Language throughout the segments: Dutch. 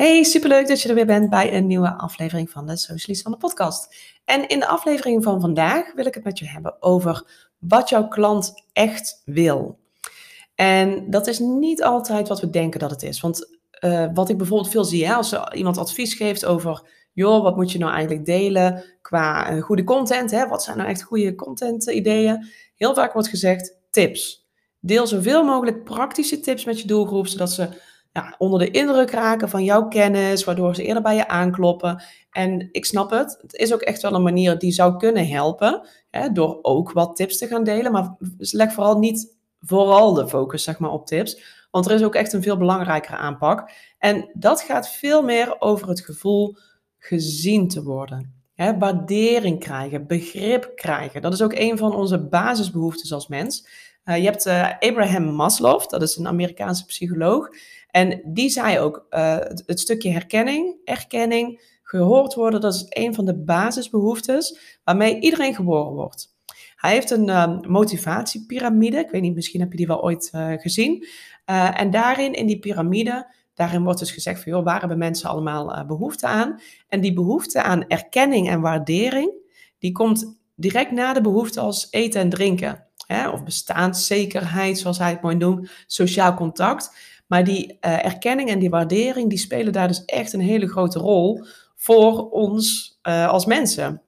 Hey, superleuk dat je er weer bent bij een nieuwe aflevering van de Socialist van de podcast. En in de aflevering van vandaag wil ik het met je hebben over wat jouw klant echt wil. En dat is niet altijd wat we denken dat het is. Want uh, wat ik bijvoorbeeld veel zie, hè, als iemand advies geeft over, joh, wat moet je nou eigenlijk delen qua uh, goede content? Hè? Wat zijn nou echt goede content ideeën? Heel vaak wordt gezegd, tips. Deel zoveel mogelijk praktische tips met je doelgroep, zodat ze ja, onder de indruk raken van jouw kennis, waardoor ze eerder bij je aankloppen. En ik snap het, het is ook echt wel een manier die zou kunnen helpen, hè, door ook wat tips te gaan delen. Maar leg vooral niet vooral de focus zeg maar, op tips, want er is ook echt een veel belangrijkere aanpak. En dat gaat veel meer over het gevoel gezien te worden. Hè, waardering krijgen, begrip krijgen. Dat is ook een van onze basisbehoeftes als mens. Uh, je hebt uh, Abraham Maslow, dat is een Amerikaanse psycholoog. En die zei ook, uh, het, stukje herkenning, erkenning, gehoord worden, dat is een van de basisbehoeftes waarmee iedereen geboren wordt. Hij heeft een uh, motivatiepyramide, ik weet niet, misschien heb je die wel ooit uh, gezien. Uh, en daarin, in die piramide, daarin wordt dus gezegd van, joh, waar hebben mensen allemaal behoefte aan? En die behoefte aan erkenning en waardering, die komt direct na de behoefte als eten en drinken. Hè? Of bestaanszekerheid, zoals hij het mooi noemt, sociaal contact. Maar die uh, erkenning en die waardering, die spelen daar dus echt een hele grote rol voor ons uh, als mensen.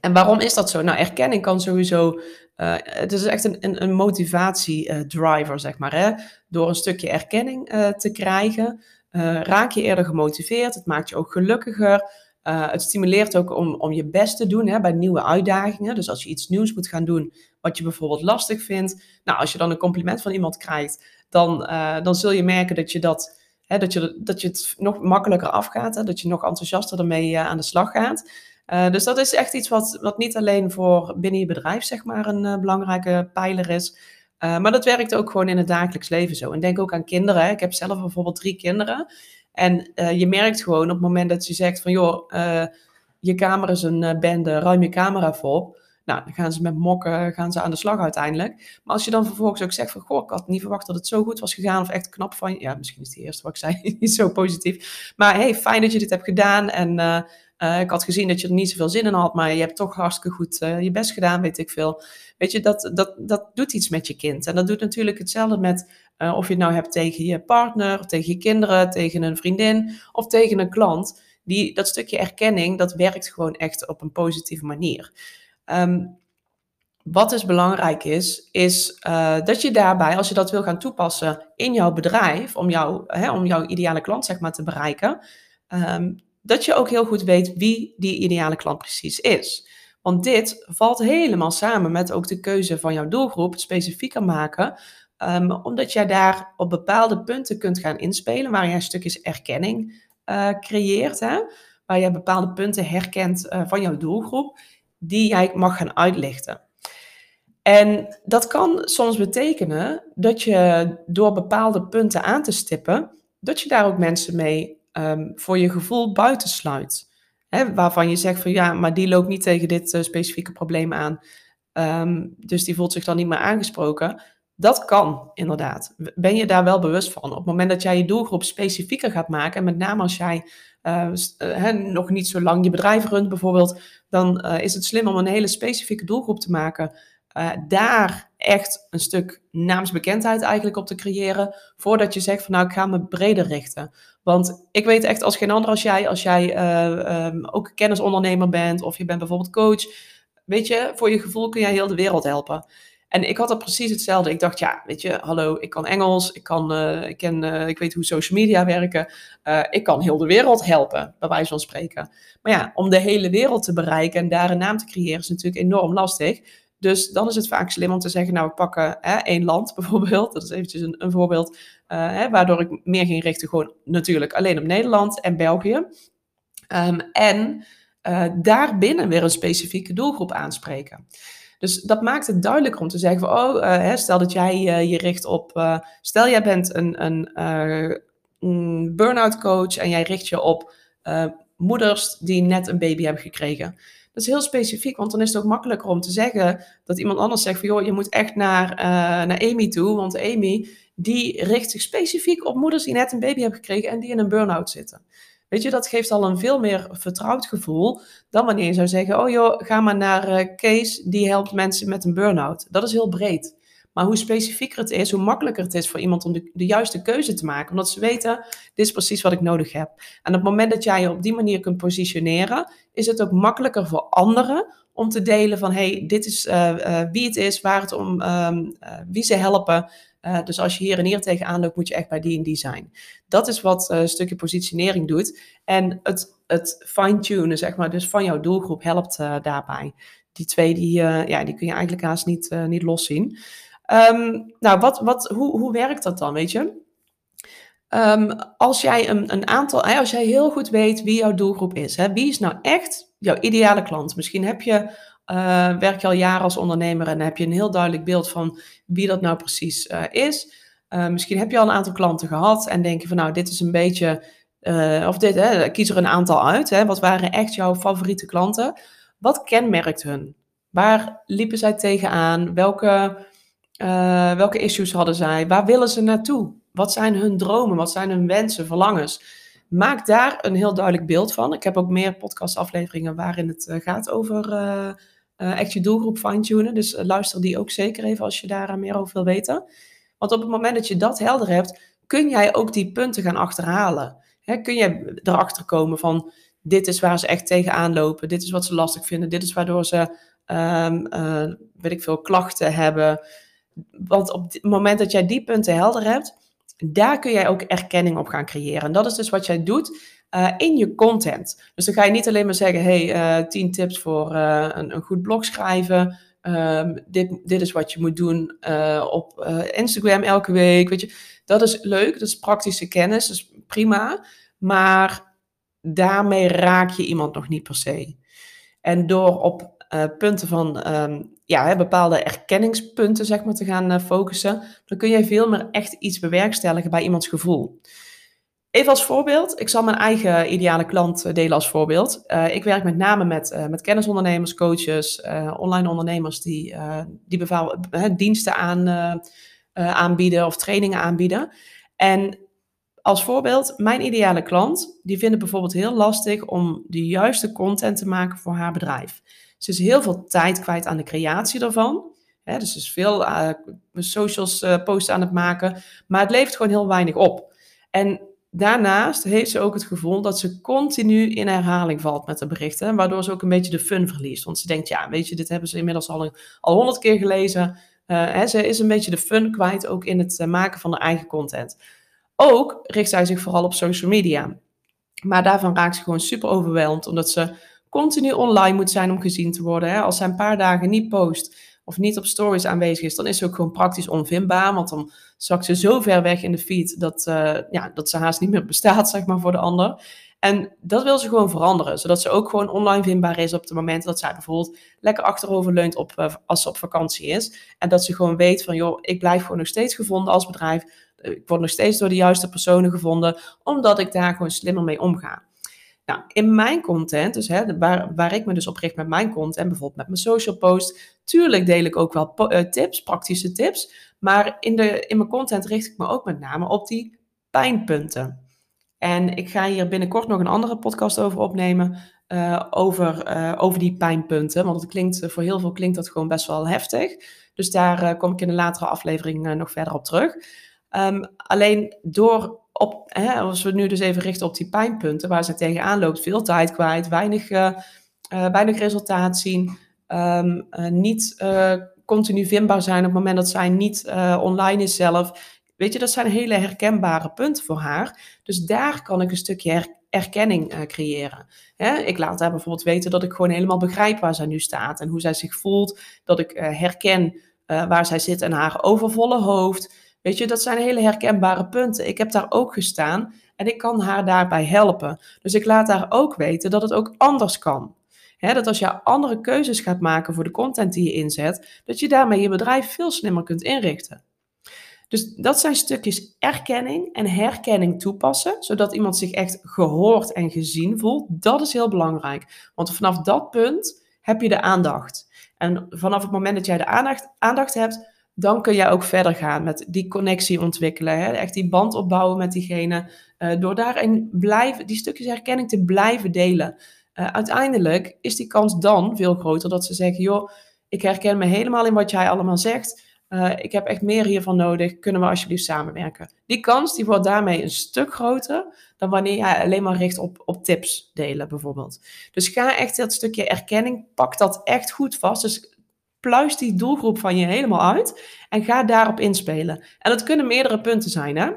En waarom is dat zo? Nou, erkenning kan sowieso. Uh, het is echt een, een, een motivatiedriver, zeg maar. Hè? Door een stukje erkenning te krijgen, raak je eerder gemotiveerd. Het maakt je ook gelukkiger. Het stimuleert ook om, om je best te doen hè, bij nieuwe uitdagingen. Dus als je iets nieuws moet gaan doen, wat je bijvoorbeeld lastig vindt. Nou, als je dan een compliment van iemand krijgt, dan, uh, dan zul je merken dat je, dat, hè, dat, je, dat je het nog makkelijker afgaat. Hè, dat je nog enthousiaster ermee uh, aan de slag gaat. Dus dat is echt iets wat, wat niet alleen voor binnen je bedrijf zeg maar, een belangrijke pijler is. maar dat werkt ook gewoon in het dagelijks leven zo. En denk ook aan kinderen. Ik heb zelf bijvoorbeeld drie kinderen. En je merkt gewoon op het moment dat je zegt van joh, je kamer is een bende, ruim je camera voor nou, dan gaan ze met mokken gaan ze aan de slag uiteindelijk. Maar als je dan vervolgens ook zegt van, goh, ik had niet verwacht dat het zo goed was gegaan of echt knap van. Ja, misschien is het eerste wat ik zei niet zo positief. Maar hey, fijn dat je dit hebt gedaan en uh, ik had gezien dat je er niet zoveel zin in had, maar je hebt toch hartstikke goed uh, je best gedaan, weet ik veel. Weet je, dat, dat, dat doet iets met je kind. En dat doet natuurlijk hetzelfde met of je het nou hebt tegen je partner, tegen je kinderen, tegen een vriendin of tegen een klant. Die, dat stukje erkenning, dat werkt gewoon echt op een positieve manier. Um, wat dus belangrijk is, is dat je daarbij, als je dat wil gaan toepassen in jouw bedrijf, om, jou, hè, om jouw ideale klant zeg maar, te bereiken, um, dat je ook heel goed weet wie die ideale klant precies is. Want dit valt helemaal samen met ook de keuze van jouw doelgroep, specifieker maken, um, omdat jij daar op bepaalde punten kunt gaan inspelen, waar jij stukjes erkenning uh, creëert, hè, waar je bepaalde punten herkent uh, van jouw doelgroep die jij mag gaan uitlichten. En dat kan soms betekenen dat je door bepaalde punten aan te stippen, dat je daar ook mensen mee um, voor je gevoel buitensluit. Hè, waarvan je zegt van ja, maar die loopt niet tegen dit uh, specifieke probleem aan. Um, dus die voelt zich dan niet meer aangesproken. Dat kan inderdaad. Ben je daar wel bewust van? Op het moment dat jij je doelgroep specifieker gaat maken, en met name als jij uh, nog niet zo lang je bedrijf runt bijvoorbeeld, dan is het slim om een hele specifieke doelgroep te maken. Uh, daar echt een stuk naamsbekendheid eigenlijk op te creëren, voordat je zegt van nou ik ga me breder richten. Want ik weet echt als geen ander als jij, als jij um, ook kennisondernemer bent of je bent bijvoorbeeld coach, weet je, voor je gevoel kun jij heel de wereld helpen. En ik had er precies hetzelfde. Ik dacht, ja, weet je, hallo, ik kan Engels, ik, kan, uh, ik, ken, ik weet hoe social media werken. Ik kan heel de wereld helpen, bij wijze van spreken. Maar ja, om de hele wereld te bereiken en daar een naam te creëren is natuurlijk enorm lastig. Dus dan is het vaak slim om te zeggen, nou, we pakken hè, één land bijvoorbeeld. Dat is eventjes een, een voorbeeld, hè, waardoor ik meer ging richten gewoon natuurlijk alleen op Nederland en België. Um, en daarbinnen weer een specifieke doelgroep aanspreken. Dus dat maakt het duidelijker om te zeggen van, oh, uh, hè, stel dat jij je richt op, stel jij bent een, een, een burn-out coach en jij richt je op moeders die net een baby hebben gekregen. Dat is heel specifiek, want dan is het ook makkelijker om te zeggen dat iemand anders zegt van, joh, je moet echt naar, naar Amy toe, want Amy, die richt zich specifiek op moeders die net een baby hebben gekregen en die in een burn-out zitten. Weet je, dat geeft al een veel meer vertrouwd gevoel dan wanneer je zou zeggen: Oh joh, ga maar naar uh, Kees, die helpt mensen met een burn-out. Dat is heel breed. Maar hoe specifieker het is, hoe makkelijker het is voor iemand om de, de, juiste keuze te maken. Omdat ze weten, dit is precies wat ik nodig heb. En op het moment dat jij je op die manier kunt positioneren, is het ook makkelijker voor anderen om te delen van, hey, dit is uh, uh, wie het is, waar het om, um, uh, wie ze helpen. dus als je hier en hier tegenaan loopt, moet je echt bij die en die zijn. Dat is wat een stukje positionering doet. En het, het fine-tunen, zeg maar, dus van jouw doelgroep helpt daarbij. Die twee, die, ja, die kun je eigenlijk haast niet, niet loszien. Um, nou, wat, wat, hoe, hoe werkt dat dan, weet je? Um, als jij een, een aantal, als jij heel goed weet wie jouw doelgroep is, hè, wie is nou echt jouw ideale klant? Misschien heb je, uh, werk je al jaren als ondernemer en heb je een heel duidelijk beeld van wie dat nou precies uh, is. Uh, misschien heb je al een aantal klanten gehad en denk je van nou, dit is een beetje, of dit, hè, kies er een aantal uit. Hè, wat waren echt jouw favoriete klanten? Wat kenmerkt hun? Waar liepen zij tegenaan? Welke uh, welke issues hadden zij? Waar willen ze naartoe? Wat zijn hun dromen? Wat zijn hun wensen, verlangens? Maak daar een heel duidelijk beeld van. Ik heb ook meer podcastafleveringen waarin het uh, gaat over uh, echt je doelgroep fine-tunen. Dus luister die ook zeker even als je daar meer over wil weten. Want op het moment dat je dat helder hebt, kun jij ook die punten gaan achterhalen. Kun je erachter komen van dit is waar ze echt tegenaan lopen. Dit is wat ze lastig vinden. Dit is waardoor ze, um, weet ik veel, klachten hebben want op het moment dat jij die punten helder hebt, daar kun jij ook erkenning op gaan creëren. En dat is dus wat jij doet uh, in je content. Dus dan ga je niet alleen maar zeggen, hey, uh, eh, 10 tips voor uh, een, een, goed blog schrijven. Um, dit, dit is wat je moet doen op Instagram elke week. Weet je, dat is leuk, dat is praktische kennis, dat is prima. Maar daarmee raak je iemand nog niet per se. En door op punten van um, ja, bepaalde erkenningspunten zeg maar, te gaan uh, focussen, dan kun jij veel meer echt iets bewerkstelligen bij iemands gevoel. Even als voorbeeld, ik zal mijn eigen ideale klant eh, delen als voorbeeld. Uh, ik werk met name met, met kennisondernemers, coaches, online ondernemers die, die beval, diensten aan, aanbieden of trainingen aanbieden. En als voorbeeld, mijn ideale klant, die vindt het bijvoorbeeld heel lastig om de juiste content te maken voor haar bedrijf. Ze is heel veel tijd kwijt aan de creatie daarvan. Dus ze is veel uh, socials uh, posts aan het maken. Maar het levert gewoon heel weinig op. En daarnaast heeft ze ook het gevoel dat ze continu in herhaling valt met de berichten. Waardoor ze ook een beetje de fun verliest. Want ze denkt, ja, weet je, dit hebben ze inmiddels al honderd keer gelezen. Uh, hè, ze is een beetje de fun kwijt ook in het maken van de eigen content. Ook richt zij zich vooral op social media. Maar daarvan raakt ze gewoon super overweldigd, omdat ze continu online moet zijn om gezien te worden. Hè? Als zij een paar dagen niet post of niet op stories aanwezig is, dan is ze ook gewoon praktisch onvindbaar. Want dan zakt ze zo ver weg in de feed dat, uh, ja, dat ze haast niet meer bestaat, zeg maar, voor de ander. En dat wil ze gewoon veranderen, zodat ze ook gewoon online vindbaar is op het moment dat zij bijvoorbeeld lekker achterover leunt op, uh, als ze op vakantie is. En dat ze gewoon weet van, joh, ik blijf gewoon nog steeds gevonden als bedrijf. Ik word nog steeds door de juiste personen gevonden, omdat ik daar gewoon slimmer mee omga. Nou, in mijn content, dus hè, waar, waar ik me dus op richt met mijn content, bijvoorbeeld met mijn social post, tuurlijk deel ik ook wel uh, tips, praktische tips, maar in, de, in mijn content richt ik me ook met name op die pijnpunten. En ik ga hier binnenkort nog een andere podcast over opnemen, uh, over, over die pijnpunten, want het klinkt, voor heel veel klinkt dat gewoon best wel heftig. Dus daar kom ik in een latere aflevering nog verder op terug. Um, alleen door op, hè, als we nu dus even richten op die pijnpunten waar ze tegenaan loopt, veel tijd kwijt, weinig, uh, uh, weinig resultaat zien, um, uh, niet continu vindbaar zijn op het moment dat zij niet online is zelf. Weet je, dat zijn hele herkenbare punten voor haar. Dus daar kan ik een stukje her erkenning creëren. Hè? Ik laat haar bijvoorbeeld weten dat ik gewoon helemaal begrijp waar zij nu staat en hoe zij zich voelt. Dat ik herken waar zij zit en haar overvolle hoofd. Weet je, dat zijn hele herkenbare punten. Ik heb daar ook gestaan en ik kan haar daarbij helpen. Dus ik laat haar ook weten dat het ook anders kan. dat als je andere keuzes gaat maken voor de content die je inzet, dat je daarmee je bedrijf veel slimmer kunt inrichten. Dus dat zijn stukjes erkenning en herkenning toepassen, zodat iemand zich echt gehoord en gezien voelt. Dat is heel belangrijk, want vanaf dat punt heb je de aandacht. En vanaf het moment dat jij de aandacht, aandacht hebt, dan kun je ook verder gaan met die connectie ontwikkelen. Hè? Echt die band opbouwen met diegene. Uh, door daarin blijven, die stukjes herkenning te blijven delen. Uh, uiteindelijk is die kans dan veel groter dat ze zeggen: joh, ik herken me helemaal in wat jij allemaal zegt. Uh, ik heb echt meer hiervan nodig. Kunnen we alsjeblieft samenwerken? Die kans die wordt daarmee een stuk groter dan wanneer jij alleen maar richt op, op tips delen, bijvoorbeeld. Dus ga echt dat stukje erkenning, pak dat echt goed vast. Dus pluis die doelgroep van je helemaal uit en ga daarop inspelen. En dat kunnen meerdere punten zijn, hè?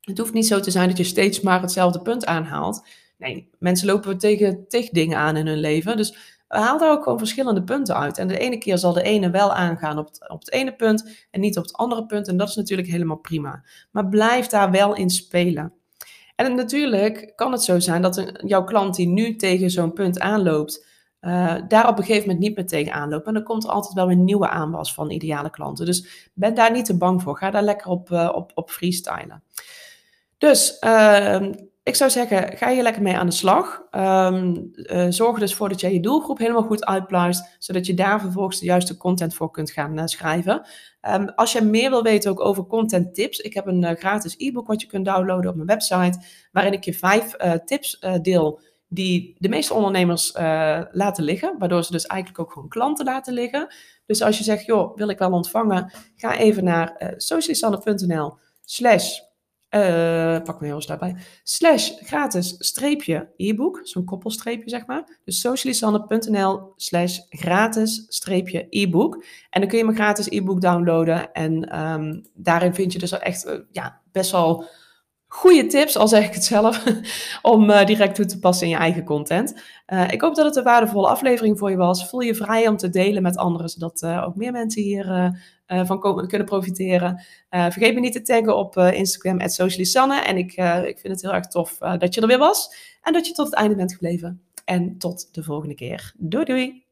Het hoeft niet zo te zijn dat je steeds maar hetzelfde punt aanhaalt. Nee, mensen lopen tegen tig dingen aan in hun leven. Dus haal daar ook gewoon verschillende punten uit. En de ene keer zal de ene wel aangaan op het, op het ene punt en niet op het andere punt. En dat is natuurlijk helemaal prima. Maar blijf daar wel in spelen. En natuurlijk kan het zo zijn dat een, jouw klant die nu tegen zo'n punt aanloopt, uh, daar op een gegeven moment niet meer tegen aanlopen. En dan komt er altijd wel een nieuwe aanwas van ideale klanten. Dus ben daar niet te bang voor. Ga daar lekker op, uh, op, op freestylen. Dus uh, ik zou zeggen, ga hier lekker mee aan de slag. Um, uh, zorg er dus voor dat jij je doelgroep helemaal goed uitpluist, zodat je daar vervolgens de juiste content voor kunt gaan schrijven. Um, als je meer wil weten ook over content tips, ik heb een gratis e-book wat je kunt downloaden op mijn website, waarin ik je vijf tips deel die de meeste ondernemers laten liggen, waardoor ze dus eigenlijk ook gewoon klanten laten liggen. Dus als je zegt, joh, wil ik wel ontvangen, ga even naar uh, socialisanne.nl slash uh, pak me heel eens daarbij. Slash gratis streepje e-book. Zo'n koppelstreepje, zeg maar. Dus socialisanne.nl slash gratis streepje e-book. En dan kun je mijn gratis e-book downloaden. En um, daarin vind je dus echt ja, best wel goede tips, al zeg ik het zelf, om uh, direct toe te passen in je eigen content. Uh, ik hoop dat het een waardevolle aflevering voor je was. Voel je vrij om te delen met anderen, zodat uh, ook meer mensen hier van kunnen profiteren. vergeet me niet te taggen op Instagram, Socialisanne. En ik, ik vind het heel erg tof dat je er weer was en dat je tot het einde bent gebleven. En tot de volgende keer. Doei doei!